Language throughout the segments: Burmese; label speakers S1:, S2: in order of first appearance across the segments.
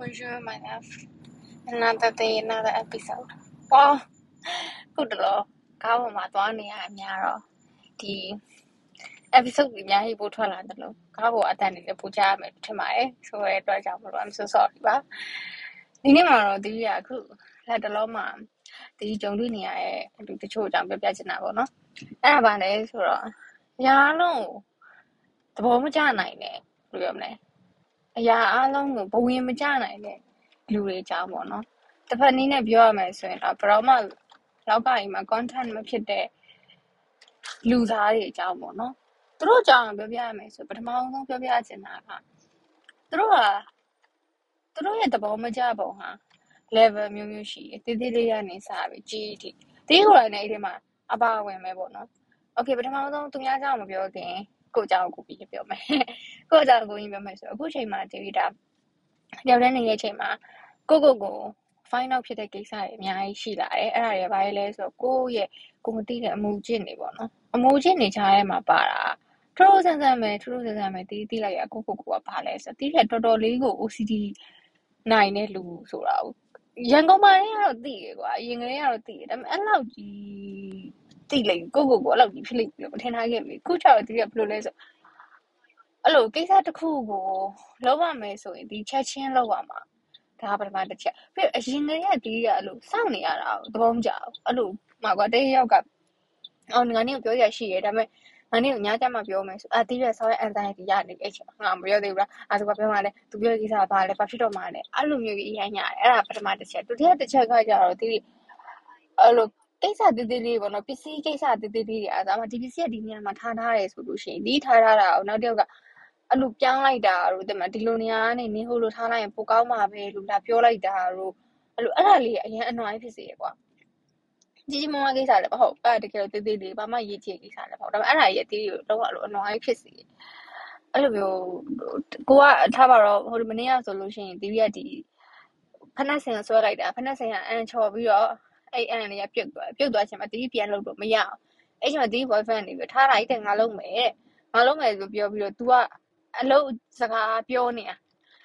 S1: Bonjour, my love. Another day, another episode. ပေါခုတလောကားပေါ်မှာသွားနေရအများတော့ဒီ episode ကြီးအများကြီးပို့ထွက်လာတယ်လို့ကားပေါ်အတန်နေလည်းပို့ကြရမယ်ထင်ပါတယ်ဆိုရဲအတွက်ကြောင့်မလို့ I'm so sorry ပါဒီနေ့မှာတော့ဒီကအခုလက်တလုံးမှာဒီကြုံတွေ့နေရတဲ့လူတချို့အကြောင်းပြောပြချင်တာပေါ့နော်အဲ့ဒါပါလေဆိုတော့ရာလုံးသဘောမကျနိုင်တဲ့ဘယ်လိုပြောမလဲ အရာအလုံးကိုဘဝင်မကျနိုင်တဲ့လူတွေအကြောင်းပေါ့နော်တစ်ဖက်နည်းနဲ့ပြောရမယ်ဆိုရင်တော့ဘယ်တော့မှလောကကြီးမှာ content မဖြစ်တဲ့လူသားတွေအကြောင်းပေါ့နော်သူတို့အကြောင်းပြောပြရမယ်ဆိုပထမဆုံးပြောပြချင်တာကသူတို့ကသူတို့ရဲ့သဘောမကျပုံဟာ level မျိုးမျိုးရှိတယ်တေးသေးလေးကနေစပြီးကြီးထိတေးကိုယ်တိုင်နဲ့အဲ့ဒီမှာအပါဝင်ပဲပေါ့နော် okay ပထမဆုံးသူများကြောင့်မပြောခင် ကိုကြောင့်ကိုပြီးပြောမယ်ကိုကြောင့်ကိုကြီးပြောမယ်ဆိုတော့အခုချိန်မှာဒီတာတယောက်တည်းနေတဲ့ချိန်မှာကိုကိုကို find out ဖြစ်တဲ့ကိစ္စတွေအများကြီးရှိလာတယ်အဲ့ဒါတွေဘာလဲဆိုတော့ကိုရဲ့ကိုမသိတဲ့အမှုကျင့်တွေပေါ့နော်အမှုကျင့်တွေကြားထဲမှာပါတာထရိုးဆန်းဆန်းပဲထရိုးဆန်းဆန်းပဲတီးတီးလိုက်ရကိုကိုကိုကဘာလဲဆိုတော့တီးတဲ့တော်တော်လေးကို OCD နိုင်တဲ့လူဆိုတာကိုရန်ကုန်မှာလည်းကတော့သိရကွာအရင်ကလေးကတော့သိရဒါပေမဲ့အဲ့လောက်ကြီး သိလိုက်ကိုကိုကိုအဲ့လောက်ကြီးဖြစ်လိမ့်လို့မထင်ထားခဲ့ဘူးခုချောက်တီးရဘယ်လိုလဲဆိုအဲ့လိုကိစ္စတစ်ခုကိုလုံးဝမယ်ဆိုရင်ဒီချက်ချင်းလောက်ရမှာဒါပထမတစ်ချက်ပြီးအရင်ကလေးကတီးရအဲ့လိုစောင့်နေရတာသဘောမကျဘူးအဲ့လိုမှာကွာတရယောက်ကအော်ငါနေကိုပြောရရှိရဲဒါပေမဲ့ငါနေကိုညကြမှာပြောမယ်ဆိုအာတီးရဆောင်းရဲ့ anxiety ရနေအဲ့ချိန်ငါမပြောသေးဘူးလားအဲဆိုကပြောမှလဲသူပြောတဲ့ကိစ္စကဘာလဲဘာဖြစ်တော့မှလဲအဲ့လိုမျိုးကြီးအရင်ညာတယ်အဲ့ဒါပထမတစ်ချက်ဒုတိယတစ်ချက်ကကြတော့တီးအဲ့လို ကိစ္စတေးသေးလေးပေါ့နော်ပစ္စည်းကိစ္စတေးသေးလေးတွေအဲဒါမှဒီပစ္စည်းကဒီနေရာမှာထားထားရဲဆိုလို့ရှိရင်ဒီထားထားတာကိုနောက်တစ်ယောက်ကအဲ့လိုပြောင်းလိုက်တာတို့တမဒီလိုနေရာကနေနင်းဟိုလိုထားလိုက်ရင်ပိုကောင်းမှာပဲလို့လာပြောလိုက်တာတို့အဲ့လိုအဲ့ဒါလေးအရင်အနှွိုင်းဖြစ်စေရကွာကြီးကြီးမားမားကိစ္စလည်းမဟုတ်အဲ့တကယ်တော့တေးသေးလေးဘာမှရေးချင်ကိစ္စလည်းမဟုတ်ဒါပေမဲ့အဲ့ဒါကြီးအတီးကိုတော့အဲ့လိုအနှွိုင်းဖြစ်စေအဲ့လိုမျိုးကိုကထားပါတော့ဟိုမနေ့ကဆိုလို့ရှိရင်တီးရဒီဖနက်ဆင်ဆွဲလိုက်တာဖနက်ဆင်ကအန်ချော်ပြီးတော့ အဲ့အန်လေးကပြုတ်သွားပြုတ်သွားချင်မှတီးပြန်လုပ်တော့မရအောင်အဲ့ချိန်မှာတီး boyfriend နေပြီးထားလိုက်တဲ့ငါလုံးမယ်တဲ့ငါလုံးမယ်ဆိုပြောပြီးတော့ तू ကအလုပ်စကားပြောနေတာ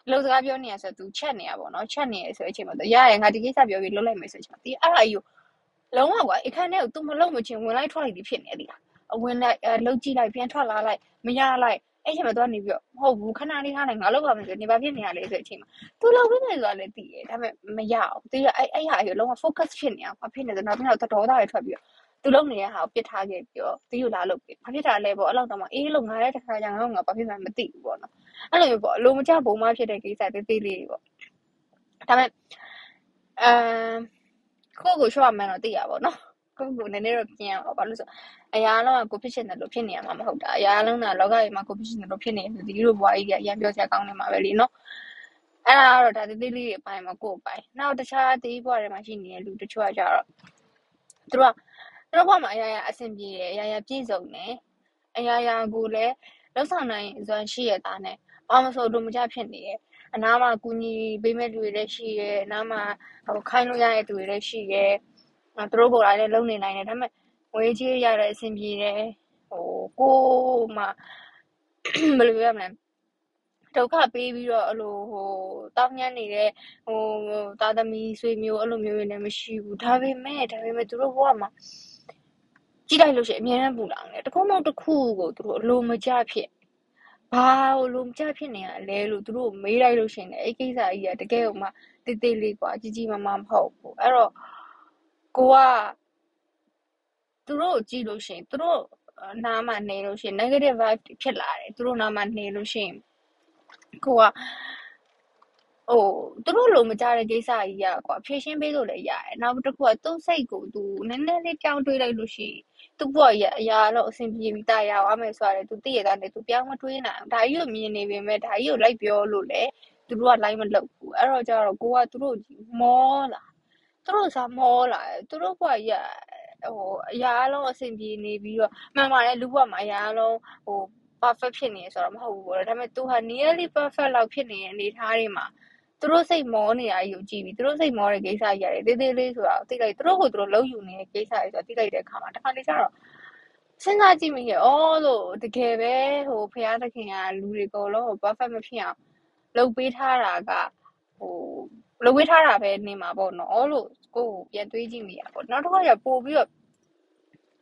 S1: အလုပ်စကားပြောနေရဆိုတော့ तू ချက်နေရပေါ့နော်ချက်နေရဆိုတဲ့အချိန်မှာ तू ရရငါဒီကိစ္စပြောပြီးလုပ်လိုက်မယ်ဆိုချင်တီးအဲ့ဒါကြီးကိုလုံးဝကွာအခန်းထဲကို तू မလုံးမချင်းဝင်လိုက်ထွက်လိုက်ဒီဖြစ်နေတယ်ဒီအဝင်လိုက်အလုပ်ကြည့်လိုက်ပြန်ထွက်လာလိုက်မရလိုက် အဲ့ချိန်မှာ तू ကနေပြီးတော့မဟုတ်ဘူးခဏလေးထားလိုက်ငါလုပ်ပါမယ်ဆိုနေပါဖြစ်နေရလေဆိုတဲ့အချိန်မှာ तू လုပ်ပြီးမယ်ဆိုတာလည်းသိတယ်ဒါပေမဲ့မရအောင်တီးရအဲ့အဲ့ဟာကြီးလုံးဝ focus ဖြစ်နေအောင်ဘာဖြစ်နေလဲနောက်ပြီးတော့တော်သားတွေထွက်ပြီးတော့သူလုံနေတဲ့ဟာကိုပစ်ထားခဲ့ပြီးတော့တီးကိုလာလုပ်ပြီးဘာဖြစ်တာလဲပေါ့အဲ့လောက်တော့မှအေးလုံငါတဲ့တစ်ခါကျငါငါဘာဖြစ်မှမသိဘူးပေါ့နော်အဲ့လိုမျိုးပေါ့အလိုမကျပုံမှဖြစ်တဲ့ကိစ္စသေးသေးလေးပေါ့ဒါပေမဲ့အမ်ကိုကိုရှော့မှန်တော့သိရပါတော့ ကိုကိုနည်းနည်းတော့ပြင်ရအောင်ဘာလို့ဆိုအရာလုံးကကိုဖြစ်ချင်တယ်လို့ဖြစ်နေရမှာမဟုတ်တာအရာလုံးကလောကကြီးမှာကိုဖြစ်ချင်တယ်လို့ဖြစ်နေတယ်ဒီလိုဘွားကြီးကအရင်ပြောချင်ကောင်းနေမှာပဲလीနော်အဲ့ဒါကတော့ဒါသေးသေးလေးတွေအပိုင်းမှာကိုယ်ပိုင်နောက်တခြားသေးဘွားတွေမှာရှိနေတဲ့လူတချို့ကကြတော့သူတို့ကသူတို့ဘွားမှာအရာရာအဆင်ပြေတယ်အရာရာပြည့်စုံတယ်အရာရာကိုလည်းလောက်ဆောင်နိုင်စွမ်းရှိရတာနဲ့ဘာမဆိုလို့မကြဖြစ်နေရဲ့အနားမှာကူညီပေးမဲ့လူတွေလည်းရှိရဲ့အနားမှာဟိုခိုင်းလို့ရတဲ့သူတွေလည်းရှိရဲ့ သူတို့ပေါ်လာလည်းလုံနေနိုင်တယ်ဒါပေမဲ့ငွေကြေးရတဲ့အဆင်ပြေတယ်ဟိုကိုမှဘယ်လိုပြောမလဲဒုက္ခပေးပြီးတော့အဲ့လိုဟိုတောင်းညံ့နေတဲ့ဟိုတာသမီဆွေမျိုးအဲ့လိုမျိုးတွေလည်းမရှိဘူးဒါပေမဲ့ဒါပေမဲ့သူတို့ဘဝမှာကြည့်လိုက်လို့ရှိရင်အများနဲ့ပူလောင်တယ်တခုမှတစ်ခုကိုသူတို့အလိုမကျဖြစ်ဘာလို့မကျဖြစ်နေရလဲလို့သူတို့မေးလိုက်လို့ရှိရင်အဲ့ကိစ္စကြီးကတကယ်ကိုမှတိတ်တိတ်လေးกว่าကြီးကြီးမားမားမဟုတ်ဘူးအဲ့တော့ ကိုကသူတို့ကြည့်လို့ရှိရင်သူတို့နားမှာနေလို့ရှိရင် negative vibe ဖြစ်လာတယ်သူတို့နားမှာနေလို့ရှိရင်ကိုကဟိုသူတို့လိုမကြတဲ့ကိစ္စကြီးอ่ะကွာဖြည့်ရှင်းပေးလို့လည်းရတယ်နောက်တစ်ခုကသူ့စိတ်ကိုသူနည်းနည်းလေးပြောင်းတွေးလိုက်လို့ရှိရင်သူ့ဘဝရအရာတော့အဆင်ပြေပြီးတာရအောင်မယ်ဆိုရတယ်သူသိရတာနဲ့သူပြောင်းမတွေးနိုင်အောင်ဒါကြီးကိုမြင်နေပေမဲ့ဒါကြီးကိုလိုက်ပြောလို့လေသူတို့ကလိုက်မလုပ်ဘူးအဲ့တော့ကျတော့ကိုကသူတို့မောလာ သူတို့စားမောလာသူတို့ဘဝရဟိုအရာအလုံးအဆင်ပြေနေပြီးတော့မှန်ပါတယ်လူဘဝမှာအရာအလုံးဟို perfect ဖြစ်နေဆိုတော့မဟုတ်ဘူးပေါ့ဒါပေမဲ့ तू ဟာ nearly perfect လောက်ဖြစ်နေတဲ့အနေအထားတွေမှာသူတို့စိတ်မောနေတာကြီးကိုကြည့်ပြီးသူတို့စိတ်မောတဲ့ကိစ္စကြီးရတယ်တေးသေးလေးဆိုတာသိလိုက်သူတို့ကိုသူတို့လုံးယူနေတဲ့ကိစ္စကြီးဆိုတာသိလိုက်တဲ့အခါမှာတစ်ခါလေကျတော့စဉ်းစားကြည့်မိရဲ့အော်လို့တကယ်ပဲဟိုဖះသခင်ကလူတွေအကုန်လုံးကို perfect မဖြစ်အောင်လုပ်ပေးထားတာကဟို လဝေးထားတာပဲနေမှာပေါ့နော်လို့ကိုကိုပြန်တွေးကြည့်မိရပေါ့နောက်တစ်ခါကျပို့ပြီးတော့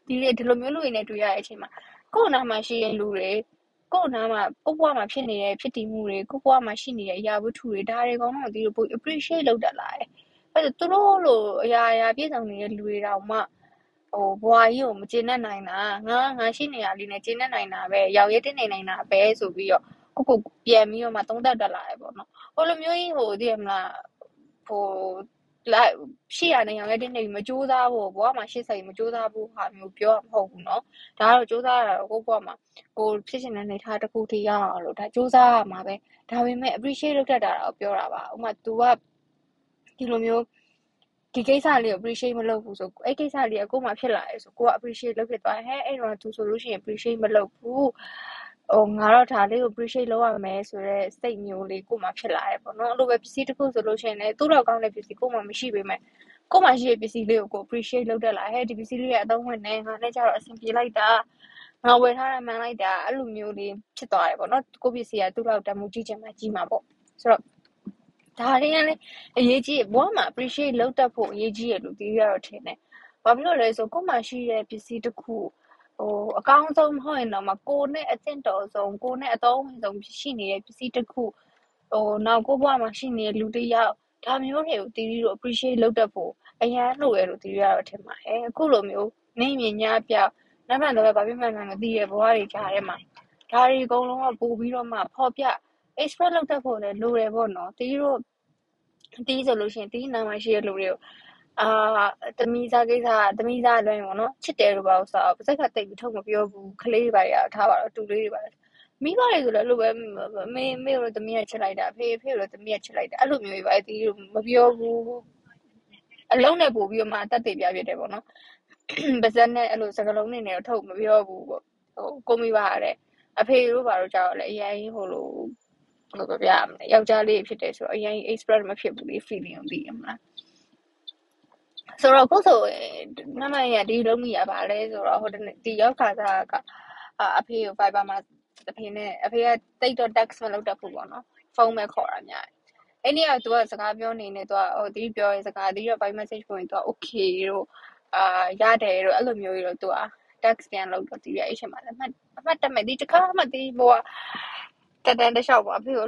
S1: ဒီလေဒီလိုမျိုးလူတွေနဲ့တွေ့ရတဲ့အချိန်မှာကိုယ်နာမှာရှိတဲ့လူတွေကိုယ်နာမှာကိုယ့်ဘဝမှာဖြစ်နေတဲ့ဖြစ်တည်မှုတွေကိုယ့်ဘဝမှာရှိနေတဲ့အရာဝတ္ထုတွေဒါတွေကောင်တော့ဒီလိုပို appreciate လုပ်တတ်လာတယ်။အဲ့ဒါသူတို့လိုအရာအရာပြည့်စုံနေတဲ့လူတွေတောင်မှဟိုဘွာကြီးကိုမကျေနပ်နိုင်တာငါငါရှိနေရလေးနဲ့ကျေနပ်နိုင်တာပဲရောက်ရဲတင်နေနိုင်တာပဲဆိုပြီးတော့ကိုကိုပြန်ပြီးတော့မှသုံးသပ်တတ်လာတယ်ပေါ့နော်ဟိုလိုမျိုးကြီးဟိုသိရမလား ဟိုလိုက်ရှိရနေအောင်လည်းတင်းနေပြီးမကြိုးစားဖို့ဘဝမှာရှေ့ဆက်ပြီးမကြိုးစားဖို့ဟာမျိုးပြောမှာမဟုတ်ဘူးเนาะဒါကတော့ကြိုးစားရတာကိုဘဝမှာကိုဖြစ်ရှင်တဲ့နေထားတစ်ခုထိရအောင်လို့ဒါကြိုးစားရမှာပဲဒါပေမဲ့ appreciate လုပ်တတ်တာတော့ပြောတာပါဥပမာ तू ကဒီလိုမျိုးဒီကိစ္စလေးကို appreciate မလုပ်ဘူးဆိုအဲ့ကိစ္စလေးကကို့မှာဖြစ်လာရဲဆိုကိုက appreciate လုပ်ဖြစ်သွားဟဲ့အဲ့တော့ तू ဆိုလို့ရှိရင် appreciate မလုပ်ဘူး ဟိုငါတော့ဒါလေးကို appreciate လုပ်ရမယ်ဆိုတော့စိတ်မျိုးလေးကို့မှာဖြစ်လာရဲပေါ့နော်အဲ့လိုပဲပစ္စည်းတစ်ခုဆိုလို့ရှိရင်လည်းသူ့တော့ကောင်းတဲ့ပစ္စည်းကို့မှာမရှိပေမဲ့ကို့မှာရှိတဲ့ပစ္စည်းလေးကိုကို appreciate လုပ်တတ်လာဟဲ့ဒီပစ္စည်းလေးကအသုံးဝင်နေငါလည်းကြတော့အဆင်ပြေလိုက်တာငါဝယ်ထားတာမှန်လိုက်တာအဲ့လိုမျိုးလေးဖြစ်သွားတယ်ပေါ့နော်ကိုပစ္စည်းကသူ့လောက်တမှုကြီးချင်မှကြီးမှာပေါ့ဆိုတော့ဒါတွေကလည်းအရေးကြီးဘဝမှာ appreciate လုပ်တတ်ဖို့အရေးကြီးရလို့ဒီရတော့ထင်တယ်ဘာဖြစ်လို့လဲဆိုကို့မှာရှိတဲ့ပစ္စည်းတစ်ခု ဟိုအကောင်းဆုံးမဟုတ်ရင်တော့မကိုနဲ့အသင့်တော်ဆုံးကိုနဲ့အတော်ဝင်ဆုံးရှိနေတဲ့ပစ္စည်းတစ်ခုဟိုနောက်ကိုဘဝမှာရှိနေတဲ့လူတစ်ယောက်ဒါမျိုးတွေကိုတီးပြီးတော့ appreciate လုပ်တတ်ဖို့အရန်လိုရလို့တီးရတော့ထင်ပါတယ်အခုလိုမျိုးနေမြင်ညာပြောက်နံပါတ်တော့ဘာဖြစ်မှန်းမသိတဲ့ဘဝတွေကြားထဲမှာဒါတွေအကုန်လုံးကပို့ပြီးတော့မှဖော်ပြ express လုပ်တတ်ဖို့လည်းလိုတယ်ပေါ့နော်တီးတို့တီးဆိုလို့ရှိရင်တီးနာမရှိတဲ့လူတွေကို အာသမီးစားကိစ္စသမီးစားလွှဲပေါ့နော်ချစ်တယ်လို့ပါဥစားပါစက်ကတိတ်ပြီးထုတ်မပြောဘူးကလေးတွေပါရထားပါတော့တူလေးတွေပါမိဘတွေဆိုလည်းအဲ့လိုပဲမေမေတို့သမီးကချစ်လိုက်တာဖေဖေတို့သမီးကချစ်လိုက်တာအဲ့လိုမျိုးတွေပါတီးမပြောဘူးအလုံးနဲ့ပို့ပြီးတော့မှတတ်သိပြဖြစ်တယ်ပေါ့နော်ပါဇက်နဲ့အဲ့လိုစကလုံးနေနဲ့ထုတ်မပြောဘူးပေါ့ဟိုကိုမိပါရတဲ့အဖေတို့ဘာလို့ကြောက်လဲအရင်ဟိုလိုဘယ်လိုပြောရမလဲယောက်ျားလေးဖြစ်တယ်ဆိုတော့အရင် express မဖြစ်ဘူးလေ feeling ကိုသိရမလား ဆိုတော့ခုဆိုနမရဒီလုံးမိရပါလဲဆိုတော့ဟိုဒီရောက်ခါစားကအဖေကို Viber မှာအဖေနဲ့အဖေကတိတ်တော့ text မလုပ်တတ်ဘူးပေါ့နော်ဖုန်းပဲခေါ်တာများအဲ့နေ့ကသူကစကားပြောနေနေသူကဟိုဒီပြောရင်စကားဒီတော့ Viber message ပို့ရင်သူက okay တို့အာရတယ်တို့အဲ့လိုမျိုးတွေတော့သူက text ပြန်လုပ်တော့ဒီရအဲ့ချိန်မှာလည်းအမှတ်အမှတ်တက်မဲ့ဒီတခါမှဒီဘောကတန်တန်တလျှောက်ပေါ့အဖေက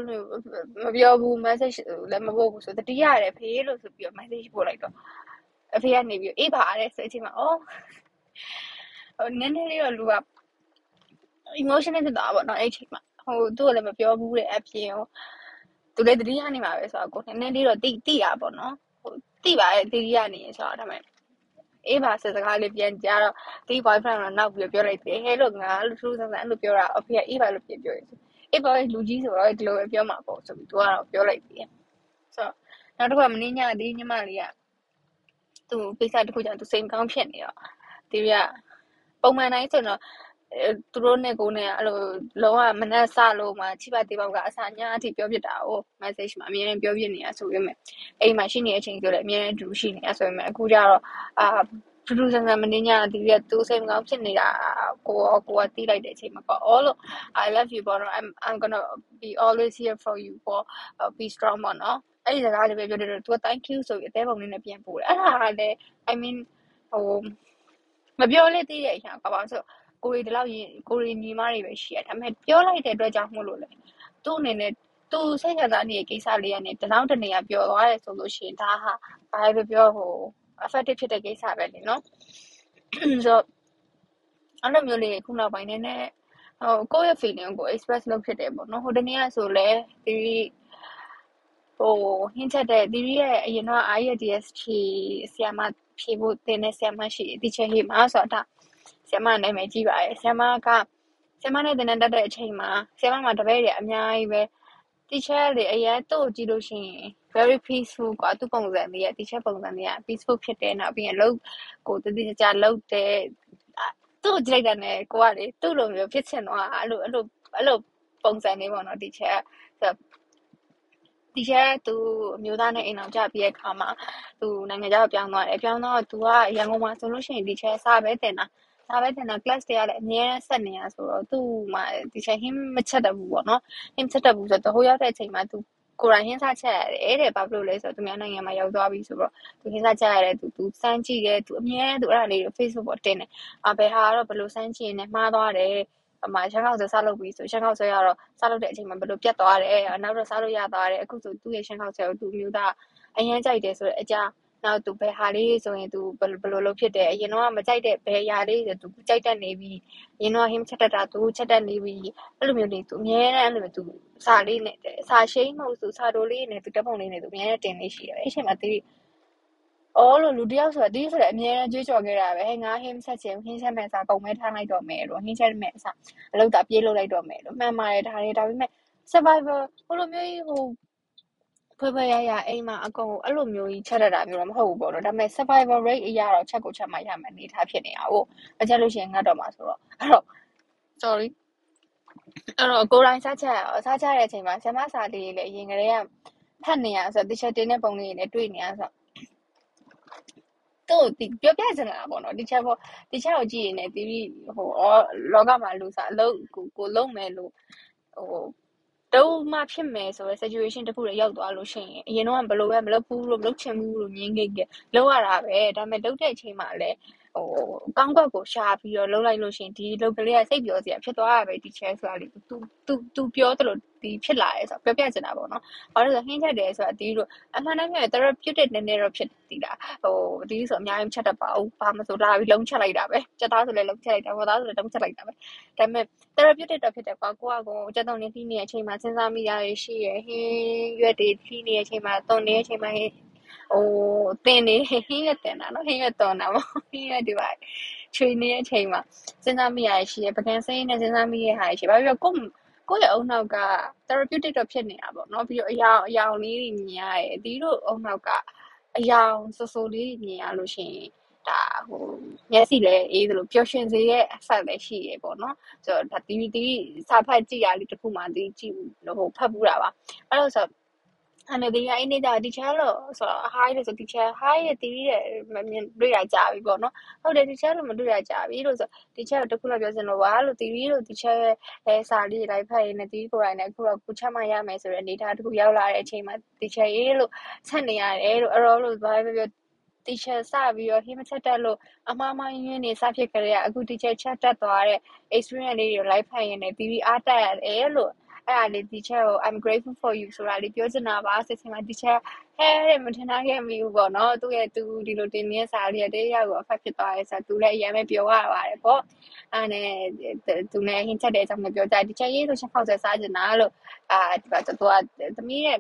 S1: မပြောဘူး message လည်းမပို့ဘူးဆိုတတိရတယ်ဖေးလို့ဆိုပြီးတော့ message ပို့လိုက်တော့ အဖေကနေပြီးအေးပါတဲ့ဆိုအချိန်မှာအော်ဟိုနည်းနည်းလေးတော့လူက emotional ဖြစ်သွားပါတော့အဲ့ချိန်မှာဟိုသူ့ကိုလည်းမပြောဘူးတဲ့အပြင်ဟိုသူလည်းတတိယနေမှာပဲဆိုတော့ကိုနည်းနည်းလေးတော့တိတိရပါတော့ဟိုတိပါရဲ့တတိယနေဆိုတော့ဒါပေမဲ့အေးပါစစကားလေးပြန်ကြားတော့ဒီ boyfriend ကနောက်ပြီးပြောလိုက်တယ်ဟဲ့လို့ငါလို့ထူးဆန်းဆန်းအဲ့လိုပြောတာအဖေကအေးပါလို့ပြန်ပြောတယ်အေးပါလူကြီးဆိုတော့ဒီလိုပဲပြောမှာပေါ့ဆိုပြီးသူကတော့ပြောလိုက်တယ်ဆိုတော့နောက်တစ်ခါမင်းညဒီညမလေးက သူကိစ္စတစ်ခုကြောင့်သူစိတ်ကောင်းဖြစ်နေတော့ဒီကပုံမှန်တိုင်းဆိုတော့သူတို့နဲ့ကိုနဲ့အဲ့လိုလုံးဝမနှက်ဆလို့မှချိပါတေးပေါက်ကအစာညာအထိပြောပြတာကို message မှာအမြဲတမ်းပြောပြနေရဆိုပေမဲ့အိမ်မှာရှိနေတဲ့အချိန်ဆိုလည်းအမြဲတမ်းတူရှိနေရဆိုပေမဲ့အခုကျတော့အာ ထူးထူးဆန်းဆန်းမင်းညာဒီကသူစိတ်မကောင်းဖြစ်နေတာကိုကိုကတီးလိုက်တဲ့အချိန်မှာပေါ့ all I love you but I'm I'm going to be always here for you for uh, be strong ပေါ့နော်အဲ့ဒီစကားလေးပဲပြောတယ်သူက thank you ဆိုပြီးအသေးပုံလေးနဲ့ပြန်ပို့တယ်အဲ့ဒါကလည်း I mean ဟိုမပြောလဲသေးတဲ့အရာကဘာလို့ဆိုကိုရီဒီလောက်ရင်ကိုရီညီမတွေပဲရှိရဒါပေမဲ့ပြောလိုက်တဲ့အတွက်ကြောင့်မို့လို့လေသူ့အနေနဲ့သူစိတ်ခံစားနေတဲ့ကိစ္စလေးကနေတနောက်တနေရပြောသွားတယ်ဆိုလို့ရှိရင်ဒါဟာဘာပဲပြောဟို effective ဖြစ်တဲ့ကိစ္စပဲလေနော်ဆိုတော့အဲ့လိုမျိုးလေးခုနောက်ပိုင်းနေနဲ့ဟိုကိုယ့်ရဲ့ feeling ကို express လုပ်ဖြစ်တယ်ပေါ့နော်ဟိုတနေ့ကဆိုလဲဒီဟိုဟင်းချက်တဲ့ဒီရဲ့အရင်တော့ IELTS ဆီယမဖြေဖို့တင်တဲ့ဆီယမရှိဒီချက်ဟေးမှာဆိုတော့ဆရာမနာမည်ကြီးပါတယ်ဆရာမကဆရာမနဲ့တင်တက်တဲ့အချိန်မှာဆရာမမှာတပည့်တွေအများကြီးပဲ teacher တွေအရင်တို့ကြည့်လို့ရှိရင် very peaceful กว่าသူပုံစံလေးရဲ့ teacher ပုံစံလေးက peaceful ဖြစ်တယ်နောက်ပြီးရင်လုံးကိုတတိကျကျလုံးတယ်သူ့ကြိုက်တယ်နဲ့ကိုကလေသူ့လိုမျိုးဖြစ်ချင်တော့အဲ့လိုအဲ့လိုအဲ့လိုပုံစံလေးပေါ့နော် teacher ဆိုဒီချက်သူအမျိုးသားနဲ့အိမ်အောင်ကြပြီးတဲ့အခါမှာသူနိုင်ငံခြားပြောင်းသွားတယ်ပြောင်းတော့သူကရန်ကုန်မှာဆိုလို့ရှိရင်ဒီချက်စားပဲတင်တာ ဒါပဲတင်တာ class တွေကလည်းအများဆက်နေတာဆိုတော့သူ့မှာဒီချက်ဟင်းမချက်တတ်ဘူးပေါ့နော်ဟင်းချက်တတ်ဘူးဆိုတော့ဟိုရောက်တဲ့အချိန်မှာသူကိုယ်တိုင်ဟင်းစားချက်ရတယ်တဲ့ဘာဖြစ်လို့လဲဆိုတော့သူများနိုင်ငံမှာရောက်သွားပြီဆိုတော့သူဟင်းစားချက်ရတယ်သူသူစမ်းကြည့်တယ်သူအမြဲသူအဲ့ဒါလေးကို Facebook ပေါ်တင်တယ်အဘယ်ဟာကတော့ဘယ်လိုစမ်းကြည့်နေမှားသွားတယ်အမရှမ်းကောက်ဆွဲစားလုပ်ပြီးဆိုရှမ်းကောက်ဆွဲကတော့စားလုပ်တဲ့အချိန်မှာဘယ်လိုပြတ်သွားတယ်နောက်တော့စားလို့ရသွားတယ်အခုဆိုသူ့ရဲ့ရှမ်းကောက်ဆွဲကိုသူမျိုးသားအရင်ကြိုက်တယ်ဆိုတော့အကြ နောက်သူဘယ်ဟာလေးဆိုရင်သူဘယ်လိုလုပ်ဖြစ်တယ် အရင်တော့မကြိုက်တဲ့ ဘယ်အရာလေးဆိုသူကြိုက်တတ်နေပြီ အရင်တော့ဟင်းချက်တတ်တာ သူချက်တတ်နေပြီ အဲ့လိုမျိုးလေးသူအများနဲ့အဲ့လိုမျိုးသူစာလေးနဲ့ စာရှိမဟုတ်သူစာတိုလေးနဲ့သူတက်ပုံလေးနဲ့သူအများနဲ့တင်လေးရှိတယ် အဲ့ချိန်မှာသူအော်လို့လူတယောက်ဆိုတာဒီဆိုလည်း အများကြီးကြွေးကြော်ခဲ့တာပဲဟဲ့ငါဟင်းဆက်ချင်ဟင်းချက်မဲ့စာပုံမဲထားလိုက်တော့မယ်လို့ ဟင်းချက်မဲ့အစား အလုပ်တာပြေးလုပ်လိုက်တော့မယ်လို့ မှန်ပါတယ် ဒါတွေ ဒါပေမဲ့ survivor ဟိုလိုမျိုးဟို ဖွဲဖွဲရရအိမ်မှာအကုန်အဲ့လိုမျိုးကြီးချက်ရတာမျိုးတော့မဟုတ်ဘူးပေါ့နော်ဒါပေမဲ့ survival rate အရာတော့ချက်ကိုချက်မှရမယ်အနေထားဖြစ်နေတာဟုတ်မချက်လို့ရှိရင်ငတ်တော့မှာဆိုတော့အဲ့တော့ sorry အဲ့တော့ကိုယ်တိုင်စားချက်ရောစားချက်တဲ့အချိန်မှာဆမစာလေးလေးအရင်ကတည်းကဖတ်နေရဆိုတော့တစ်ချက်တင်းတဲ့ပုံလေးတွေနဲ့တွေ့နေရဆိုတော့သူပြောပြချင်တာပေါ့နော်ဒီချက်ပေါ့ဒီချက်ကိုကြည့်ရင်လည်းဒီဟိုလောကမှာလူစားအလုပ်ကိုကိုလုံးမယ်လို့ဟို တုံးမှဖြစ်မယ်ဆိုတဲ့ situation တခုတွေရောက်သွားလို့ရှိရင်အရင်တော့ဘယ်လိုပဲမလုပ်ဘူးလို့မလုပ်ချင်ဘူးလို့မြင်ခဲ့ခဲ့လောက်ရတာပဲဒါပေမဲ့လုပ်တဲ့အချိန်မှာလည်း ဟိုကောင်းကွက်ကိုရှာပြီးတော့လှုပ်လိုက်လို့ရှိရင်ဒီလုပ်ကလေးကစိတ်ပြောစရာဖြစ်သွားရပဲဒီ chair ဆိုတာလေ तू तू तू ပြောသလိုဒီဖြစ်လာရဲဆိုတော့ပြောပြချင်တာပေါ့နော်။ဘာလို့လဲဆိုဟင်းချက်တယ်ဆိုတာဒီလိုအမှန်တမ်းပြောရင် therapeutic နည်းနည်းတော့ဖြစ်တည်တာဟိုဒီဆိုအများကြီးချက်တတ်ပါဘူး။ဘာမဆိုလာပြီးလုံးချက်လိုက်တာပဲ။ချက်သားဆိုလည်းလုံးချက်လိုက်တာ။ဝသားဆိုလည်းလုံးချက်လိုက်တာပဲ။ဒါပေမဲ့ therapeutic တော့ဖြစ်တယ်ကွာကိုကကိုချက်တော့နေပြီးနေတဲ့အချိန်မှာစဉ်းစားမိရရရှိရဟင်းရွက်တွေပြီးနေတဲ့အချိန်မှာတုံနေတဲ့အချိန်မှာဟင်း ဟိုတင်နေဟင်းရတင်တာနော်ဟင်းရတုံတာပေါ့ဟင်းရဒီပါချွေနေတဲ့အချိန်မှာစဉ်းစားမိရရှိရပကံစိမ်းနဲ့စဉ်းစားမိရဟာရှိဘာဖြစ်လို့ကိုကိုယ့်ရဲ့အုံနောက်က therapeutic တော့ဖြစ်နေတာပေါ့နော်ပြီးတော့အယောင်အယောင်လေးတွေမြင်ရတယ်ဒီလိုအုံနောက်ကအယောင်စိုးစိုးလေးမြင်ရလို့ရှိရင်ဒါဟိုမျက်စိလည်းအေးသလိုပျော်ရွှင်စေတဲ့အဆက်လည်းရှိရပေါ့နော်ဆိုတော့ဒါဒီဒီစာဖတ်ကြည့်ရလေးတစ်ခုမှဒီကြည့်ဟိုဖတ်ဘူးတာပါအဲ့လိုဆို အဲ့ဒီအိနေကြဒီချာလို့ဆိုတော့ high လို့ဆိုဒီချာ high ရဲ့တီးတဲ့မြင်တွေ့ရကြပြီပေါ့နော်ဟုတ်တယ်ဒီချာလို့မတွေ့ရကြပြီလို့ဆိုဒီချာတခုလောက်ပြောစင်လို့ပါလို့တီးလို့ဒီချာရဲ့အဲစာလေးလိုက်ဖတ်ရင်တီးကိုယ်တိုင်နဲ့အခုတော့ကိုချမှရမယ်ဆိုတဲ့အနေထားတခုရောက်လာတဲ့အချိန်မှာဒီချာရေးလို့ဆက်နေရတယ်လို့အရောလို့ဘာပဲပြော teacher စပြီးတော့ him ချက်တက်လို့အမှားမှရင်းနေစဖြစ်ကြရအခု teacher ချက်တက်သွားတဲ့ experience လေးတွေကို live ဖတ်ရင်လည်းပြီးပြီးအားတက်ရတယ်လို့ အဲ့ဒါလေး teacher ကို I'm grateful for you ဆိုတာလေးပြောချင်တာပါစစ်စစ်မှာ teacher ဟဲတဲ့မထင်ထားခဲ့မိဘူးပေါ့နော်သူ့ရဲ့သူဒီလိုတင်နေတဲ့စာလေးတည်းရောက်ကို affect ဖြစ်သွားရဲဆိုတော့သူလည်းအရင်ပဲပြောရပါတယ်ပေါ့အဲ့နဲ့သူလည်းဟင်းချက်တဲ့အကြောင်းလည်းပြောကြ teacher ရေးဆိုချက်ဖောက်ဆက်စားချင်တာလို့အာဒီကသူကသမီးရဲ့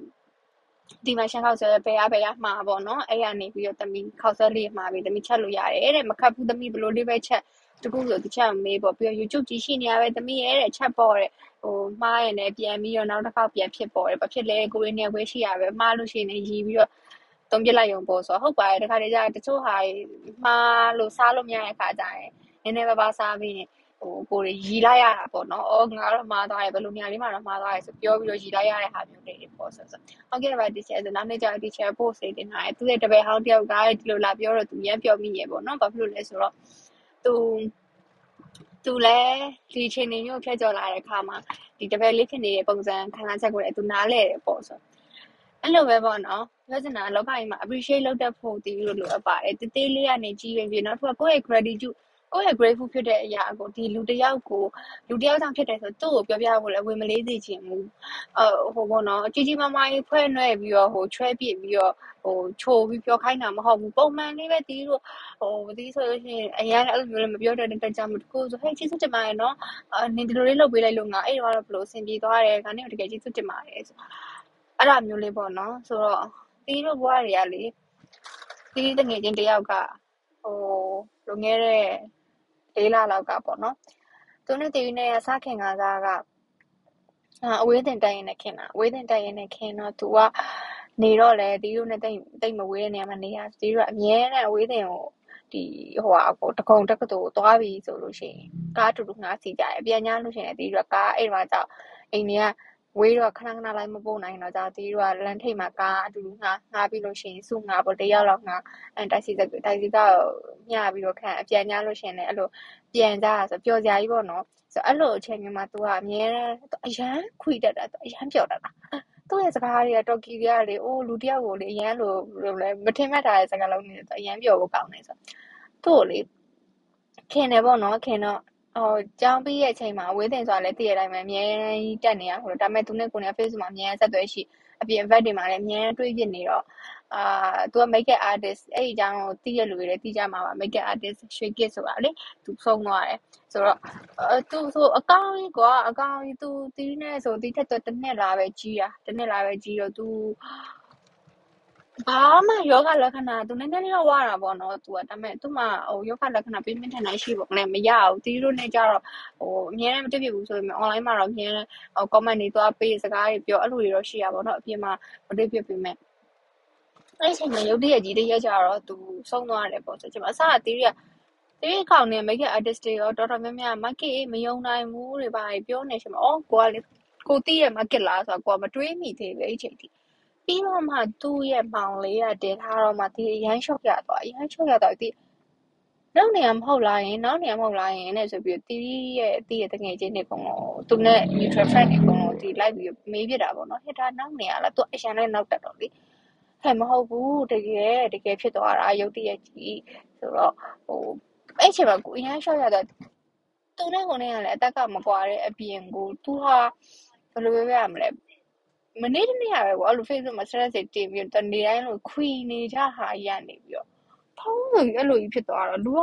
S1: ဒီမှာရှမ်းခောက်ဆွဲဘယ်ရဘယ်ရမှာပေါ့နော်အဲ့ရနေပြီးတော့သမီးခောက်ဆွဲလေးမှာပြီးသမီးချက်လို့ရတယ်တဲ့မခတ်ဘူးသမီးဘလို့လေးပဲချက် တကူဆိုတချက်မေးပေါ့ပြီးတော့ YouTube ကြည့်ရှိနေရပဲသမီးရဲ့တဲ့ချက်ပေါ့တဲ့ဟိုမှားရင်လည်းပြန်ပြီးတော့နောက်တစ်ခါပြန်ဖြစ်ပေါ်တယ်ဘာဖြစ်လဲကိုရင်းနဲ့ဝဲရှိရပဲမှားလို့ရှိရင်လည်းရီပြီးတော့တုံးပြလိုက်ရုံပေါ့ဆိုဟုတ်ပါတယ်တခါတည်းကျတချို့ဟာမှားလို့စားလို့မရတဲ့အခါကျရင်နည်းနည်းပါးပါးစားပြီးဟိုကိုရီရီလိုက်ရတာပေါ့နော်။အော်ငါတော့မှားသွားတယ်ဘယ်လိုနေရာလေးမှာတော့မှားသွားတယ်ဆိုပြောပြီးတော့ရီလိုက်ရတဲ့ဟာမျိုးတွေပေါ့ဆိုဆို။ဟုတ်ကဲ့ပါဒီချက်ဆိုနောက်နေ့ကျရင်ဒီချက် post တွေတင်ထားတယ်။သူ့ရဲ့တပည့်ဟောင်းတယောက်ကဒီလိုလာပြောတော့သူရမ်းပြောမိရပေါ့နော်။ဘာဖြစ်လို့လဲဆိုတော့ သူသူလည်းဒီချိန်နေမျိုးဖြတ်ကျော်လာတဲ့အခါမှာဒီတပည့်လေးဖြစ်နေတဲ့ပုံစံခံစားချက်ကိုလည်းသူနားလဲတယ်ပေါ့ဆိုအဲ့လိုပဲပေါ့နော်ပြောချင်တာလောကကြီးမှာ appreciate လုပ်တတ်ဖို့တည်လို့လိုအပ်ပါတယ်တေးသေးလေးကနေကြီးရင်ပြီးနောက်တစ်ခါကိုယ့်ရဲ့ gratitude ကိုယ့်ရဲ့ grateful ဖြစ်တဲ့အရာကိုဒီလူတယောက်ကိုလူတယောက်ကြောင့်ဖြစ်တယ်ဆိုသူ့ကိုပြောပြဖို့လည်းဝင်မလေးစေချင်ဘူးအဟိုဘောနော်ကြီးကြီးမားမားကြီးဖွဲ့နှဲ့ပြီးတော့ဟိုချွဲပြစ်ပြီးတော့ဟိုချိုပြီးပြောခိုင်းတာမဟုတ်ဘူးပုံမှန်လေးပဲတီးလို့ဟိုတီးဆိုလို့ရှိရင်အရင်အဲ့လိုမျိုးလည်းမပြောတဲ့တကြမှာတကူဆိုဟဲ့ကျေးဇူးတင်ပါတယ်နော်အနင်ဒီလိုလေးလုပ်ပေးလိုက်လို့ငါအဲ့တော့ဘလို့အဆင်ပြေသွားတယ်ခါနေတကယ်ကျေးဇူးတင်ပါတယ်ဆိုအဲ့ဒါမျိုးလေးပေါ့နော်ဆိုတော့တီးလို့ဘွားတွေကလေတီးတငယ်ချင်းတယောက်ကဟိုလွန်ခဲ့တဲ့ လေးလလောက်ကပေါ့နော်သူနဲ့တီးနဲ့စခင်ကစားကအဝေးတင်တိုက်ရင်နဲ့ခင်တာအဝေးတင်တိုက်ရင်နဲ့ခင်တော့သူကနေတော့လေတီးတို့နဲ့တိတ်တိတ်မဝေးတဲ့နေရာမှာနေရတီးတို့အမြဲတမ်းအဝေးတင်ကိုဒီဟိုဟာကိုတကုံတက္ကသိုလ်သွားပြီဆိုလို့ရှိရင်ကားတူတူငှားစီကြတယ်ပြန်ညာလို့ရှိရင်တီးတို့ကားအဲ့မှာကြောက်အိမ်တွေက ဝေးတော့ခဏခဏလိုက်မပို့နိုင်တော့ကြောက်တီးတို့ကလမ်းထိပ်မှာကားအတူတူငှားငှားပြီးလို့ရှိရင်စုငှားပေါ့တယောက်လောက်ငှားအဲတိုက်စီတိုက်စီကမျှပြီးတော့ခံအပြန်ညာလို့ရှိရင်လည်းအဲ့လိုပြန်ကြတာဆိုပျော်စရာကြီးပေါ့နော်ဆိုအဲ့လိုအချိန်မျိုးမှာ तू ကအမြဲတမ်းအရန်ခွေတတ်တာ तू အရန်ပျော်တတ်တာသူ့ရဲ့စကားတွေကတော်ကီတွေကလေအိုးလူတယောက်ကိုလေအရန်လိုလိုလဲမထင်မှတ်ထားတဲ့စကားလုံးတွေဆိုအရန်ပြောဖို့ကောင်းနေဆိုသူ့ကိုလေခင်တယ်ပေါ့နော်ခင်တော့ ဟိုကြောင်းပြီးရဲ့အချိန်မှာအဝေးတင်ဆိုတာလည်းတည့်ရတိုင်းပဲအများကြီးတက်နေရဟိုဒါပေမဲ့သူနဲ့ကိုနေ Facebook မှာအများဆက်သွယ်ရှိအပြင် event တွေမှာလည်းအများတွေးပြနေတော့အာသူက makeup artist အဲ့ဒီအကြောင်းကိုသိရလူတွေလည်းသိကြမှာပါ makeup artist ရွှေကစ်ဆိုတာလေသူဆုံးသွားတယ်ဆိုတော့အဲသူဆိုအကောင်းကြီးကွာအကောင်းကြီးသူတီးနေဆိုတီးထက်တော့တစ်နှစ်လာပဲကြီးတာတစ်နှစ်လာပဲကြီးတော့သူ ဘာမှယောဂလက္ခဏာသူနည်းနည်းလေးတော့ဝါတာပေါ့နော်သူကဒါပေမဲ့သူ့မှာဟိုယောဂလက္ခဏာပြင်းပြင်းထန်ထန်ရှိပေါ့နဲ့မရဘူးတီးတို့နဲ့ကြတော့ဟိုအများနဲ့မတွေ့ဖြစ်ဘူးဆိုရင် online မှာတော့အများနဲ့ဟို comment တွေသွားပေးစကားတွေပြောအဲ့လိုတွေတော့ရှိရပါတော့အပြင်မှာမတွေ့ဖြစ်ပေမဲ့အဲ့ဒီအချိန်မှာရုပ်တရက်ကြီးတရက်ကြတော့သူဆုံးသွားတယ်ပေါ့ဆိုကျွန်မအစကတီးရတီးခေါင်းနဲ့ make artist တွေရောတော်တော်များများ market မယုံနိုင်ဘူးတွေပါပြောနေရှင်မအော်ကိုကလေကိုတီးရဲ့ market လားဆိုတော့ကိုကမတွေးမိသေးဘူးအဲ့ဒီအချိန်ထိ ပြီးတော့မှ သူ့ရဲ့မောင်လေးက တင်ထားတော့မှ ဒီအရန်ရှော့ရသွားအရန်ရှော့ရသွားဒီနောက်နေရာမဟုတ်လားရင် နောက်နေရာမဟုတ်လားရင်နဲ့ ဆိုပြီးတီးရဲ့တီးရဲ့တငယ်ချင်းတွေကုန်တော့သူနဲ့ mutual friend တွေကုန်တော့ဒီလိုက်ပြီး မေးပြတာပေါ့နော်ဟဲ့ဒါနောက်နေရာလား သူအရန်နဲ့နောက်တက်တော့လေ ဟဲ့ မဟုတ်ဘူး တကယ် တကယ်ဖြစ်သွားတာ ရုပ်တရက်ကြီး ဆိုတော့ဟိုအဲ့ချိန်မှာ ကိုအရန်ရှော့ရတော့သူနဲ့ကိုနဲ့ကလည်း အသက်က မကွာတဲ့အပြင်ကို သူဟာ ဘယ်လို ပြောရမလဲ မနေ့တနေ့ကပဲကွာအဲ့လို Facebook မှာ status တွေတင်ပြီးတော့နေတိုင်းလို့ခွီနေကြဟာရနေပြီးတော့ဖုံးလို့အဲ့လိုကြီးဖြစ်သွားတော့လူက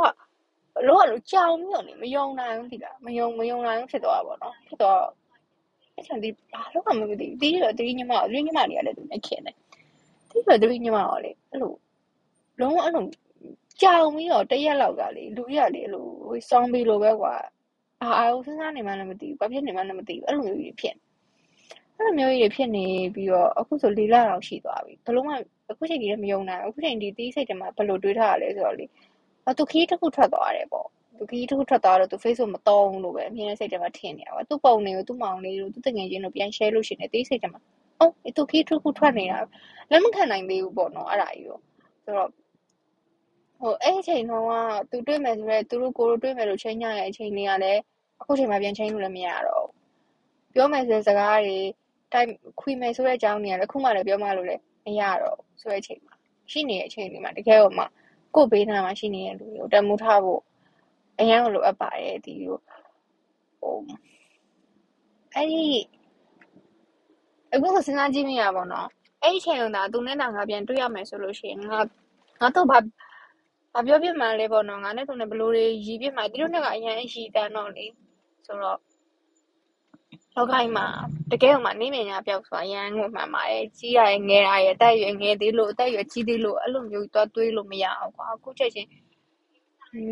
S1: လောကလို့ကြောင်ပြီးတော့နေမယုံနိုင်ဘူးဒီလားမယုံမယုံနိုင်ဘူးဖြစ်သွားတာပေါ့နော်ဖြစ်သွားတော့အဲ့ချန်ဒီဘာလို့မှမသိဘူးတီးတော့တီးညီမတီးညီမတွေကလည်းသူနဲ့ခင်တယ်တီးတော့တီးညီမကလည်းအဲ့လိုလုံးဝအဲ့လိုကြောင်ပြီးတော့တရက်လောက်ကလေလူကြီးကလေအဲ့လိုစောင်းပြီးလိုပဲကွာအာအာစဉ်းစားနေမှလည်းမသိဘူးဘာဖြစ်နေမှလည်းမသိဘူးအဲ့လိုမျိုးကြီးဖြစ် အဲ့လိုမျိုးကြီးဖြစ်နေပြီးတော့အခုဆိုလေးလလောက်ရှိသွားပြီဘလို့မှအခုချိန်ကြီးလည်းမယုံနိုင်အခုချိန်ဒီတီးစိတ်တမှာဘလို့တွေးထားရလဲဆိုတော့လေအတူခီးတစ်ခုထွက်သွားတယ်ပေါ့သူခီးတစ်ခုထွက်သွားတော့သူ Facebook မတော်ဘူးလို့ပဲအမြင်နဲ့စိတ်ထဲမှာထင်နေရပါသူပုံတွေကိုသူ့မောင်လေးတို့သူတငယ်ချင်းတို့ပြန် share လို့ရှိနေတီးစိတ်ထဲမှာအော်သူခီးတစ်ခုထွက်နေတာလက်မခံနိုင်သေးဘူးပေါ့နော်အဲ့ဒါကြီးရောဆိုတော့ဟိုအဲ့အချိန်တော့ကသူတွေ့မယ်ဆိုတော့သူတို့ကိုတို့တွေ့မယ်လို့ချိန်ညရဲ့အချိန်လေးကလည်းအခုချိန်မှာပြန်ချိန်လို့လည်းမရတော့ဘူးပြောမယ်ဆိုတဲ့စကားတွေ တိုက်ခွေမယ်ဆိုတဲ့အကြောင်းတွေကလည်းခုမှလည်းပြောမှလို့လည်းမရတော့ဆိုတဲ့အချိန်မှာရှိနေတဲ့အချိန်လေးမှာတကယ်တော့မှကို့ဘေးနားမှာရှိနေတဲ့လူတွေကိုတမှုထားဖို့အရန်လိုအပ်ပါတယ်ဒီလိုဟိုအဲ့ဒီအခုစဉ်းစားကြည့်မိရပါတော့အဲ့ဒီချိန်လုံးသာသူနဲ့ငါပြန်တွေ့ရမယ်ဆိုလို့ရှိရင်ငါငါတော့ဘာဘာပြောပြမှလဲပေါ့နော်ငါနဲ့သူနဲ့ဘလို့တွေရည်ပြမှဒီလိုနဲ့ကအရန်အရှိတန်းတော့လေဆိုတော့ လောကကြီးမှာတကယ်မှနေမြညာပြောက်ဆိုတာရန်ကိုမှန်ပါတယ်ကြီးရရဲ့ငယ်ရရဲ့တက်ရွယ်ငယ်သေးလို့အသက်ရွယ်ကြီးသေးလို့အဲ့လိုမျိုးသွားတွေးလို့မရအောင်ကွာအခုချက်ချင်း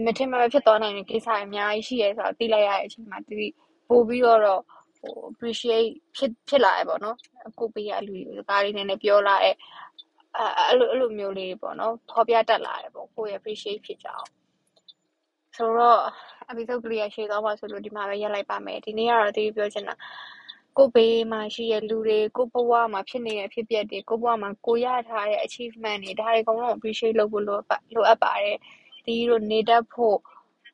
S1: မထင်မှဖြစ်သွားနိုင်တဲ့ကိစ္စအများကြီးရှိရဲဆိုတာသိလိုက်ရတဲ့အချိန်မှာဒီပို့ပြီးတော့ဟို appreciate ဖြစ်ဖြစ်လာရပေါ့နော်အခုပေးရလူတွေစကားလေးနည်းနည်းပြောလာတဲ့အဲ့လိုအဲ့လိုမျိုးလေးပေါ့နော်ဖော်ပြတတ်လာတယ်ပေါ့ကိုယ့်ရဲ့ appreciate ဖြစ်ကြအောင် ဆိုတော့ episode ကလေးရရှေ့သွားပါဆိုလို့ဒီမှာပဲရက်လိုက်ပါမယ်ဒီနေ့ကတော့ဒီပြောချင်တာကိုဘေးမှာရှိတဲ့လူတွေကိုဘဝမှာဖြစ်နေတဲ့ဖြစ်ပျက်တွေကိုဘဝမှာကိုရထားတဲ့ achievement တွေဒါတွေအကုန်လုံး appreciate လုပ်ဖို့လိုလိုအပ်ပါတယ်ဒီလိုနေတတ်ဖို့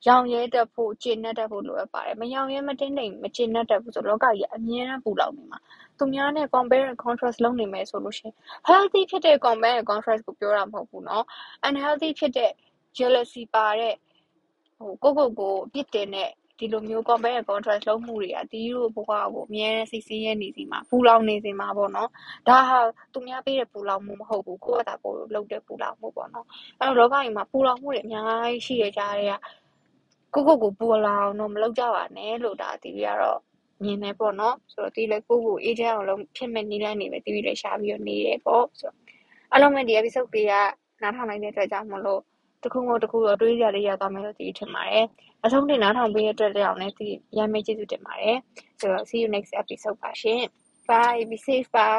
S1: ရောင်ရဲတတ်ဖို့ကျင့်တတ်ဖို့လိုအပ်ပါတယ်မရောင်ရဲမတင်းတိမ်မကျင့်တတ်ဘူးဆိုလောကကြီးအမြဲတမ်းပူလောင်နေမှာသူများနဲ့ compare and contrast လုပ်နေမယ်ဆိုလို့ရှိရင် healthy ဖြစ်တဲ့ compare and contrast ကိုပြောတာမဟုတ်ဘူးเนาะ unhealthy ဖြစ်တဲ့ jealousy ပါတဲ့ ဟိုကိုကိုကိုအပြစ်တင်တဲ့ဒီလိုမျိုး compare and contrast လုပ်မှုတွေကတီးတို့ဘဝကိုအများနဲ့စိတ်ဆင်းရဲနေစီမှာပူလောင်နေစီမှာပေါ့နော်ဒါဟာသူများပေးတဲ့ပူလောင်မှုမဟုတ်ဘူးကိုယ့်အသာကိုလုပ်တဲ့ပူလောင်မှုပေါ့နော်အဲ့တော့လောကကြီးမှာပူလောင်မှုတွေအများကြီးရှိရကြတဲ့ကကိုကိုကိုပူလောင်တော့မလုပ်ကြပါနဲ့လို့ဒါတီးရတော့မြင်နေပေါ့နော်ဆိုတော့ဒီလေကိုကိုအေးချမ်းအောင်လုံးဖြစ်မဲ့နီးလန်းနေပဲတီးပြီးလည်းရှာပြီးတော့နေတယ်ပေါ့ဆိုတော့အလုံးမဲ့ဒီ episode တွေကနားထောင်နိုင်တဲ့အတွက်ကြောင့်မလို့ တခုမဟုတ်တခုတော့တွေးကြလေးရသွားမယ်လို့ဒီထင်ပါတယ်အဆုံးတင်နားထောင်ပေးတဲ့အတွက်လည်းအောင်လည်းဒီရမ်းမေးကျေးဇူးတင်ပါတယ်ဆိုတော့ see you next episode ပါရှင် bye be safe ပါ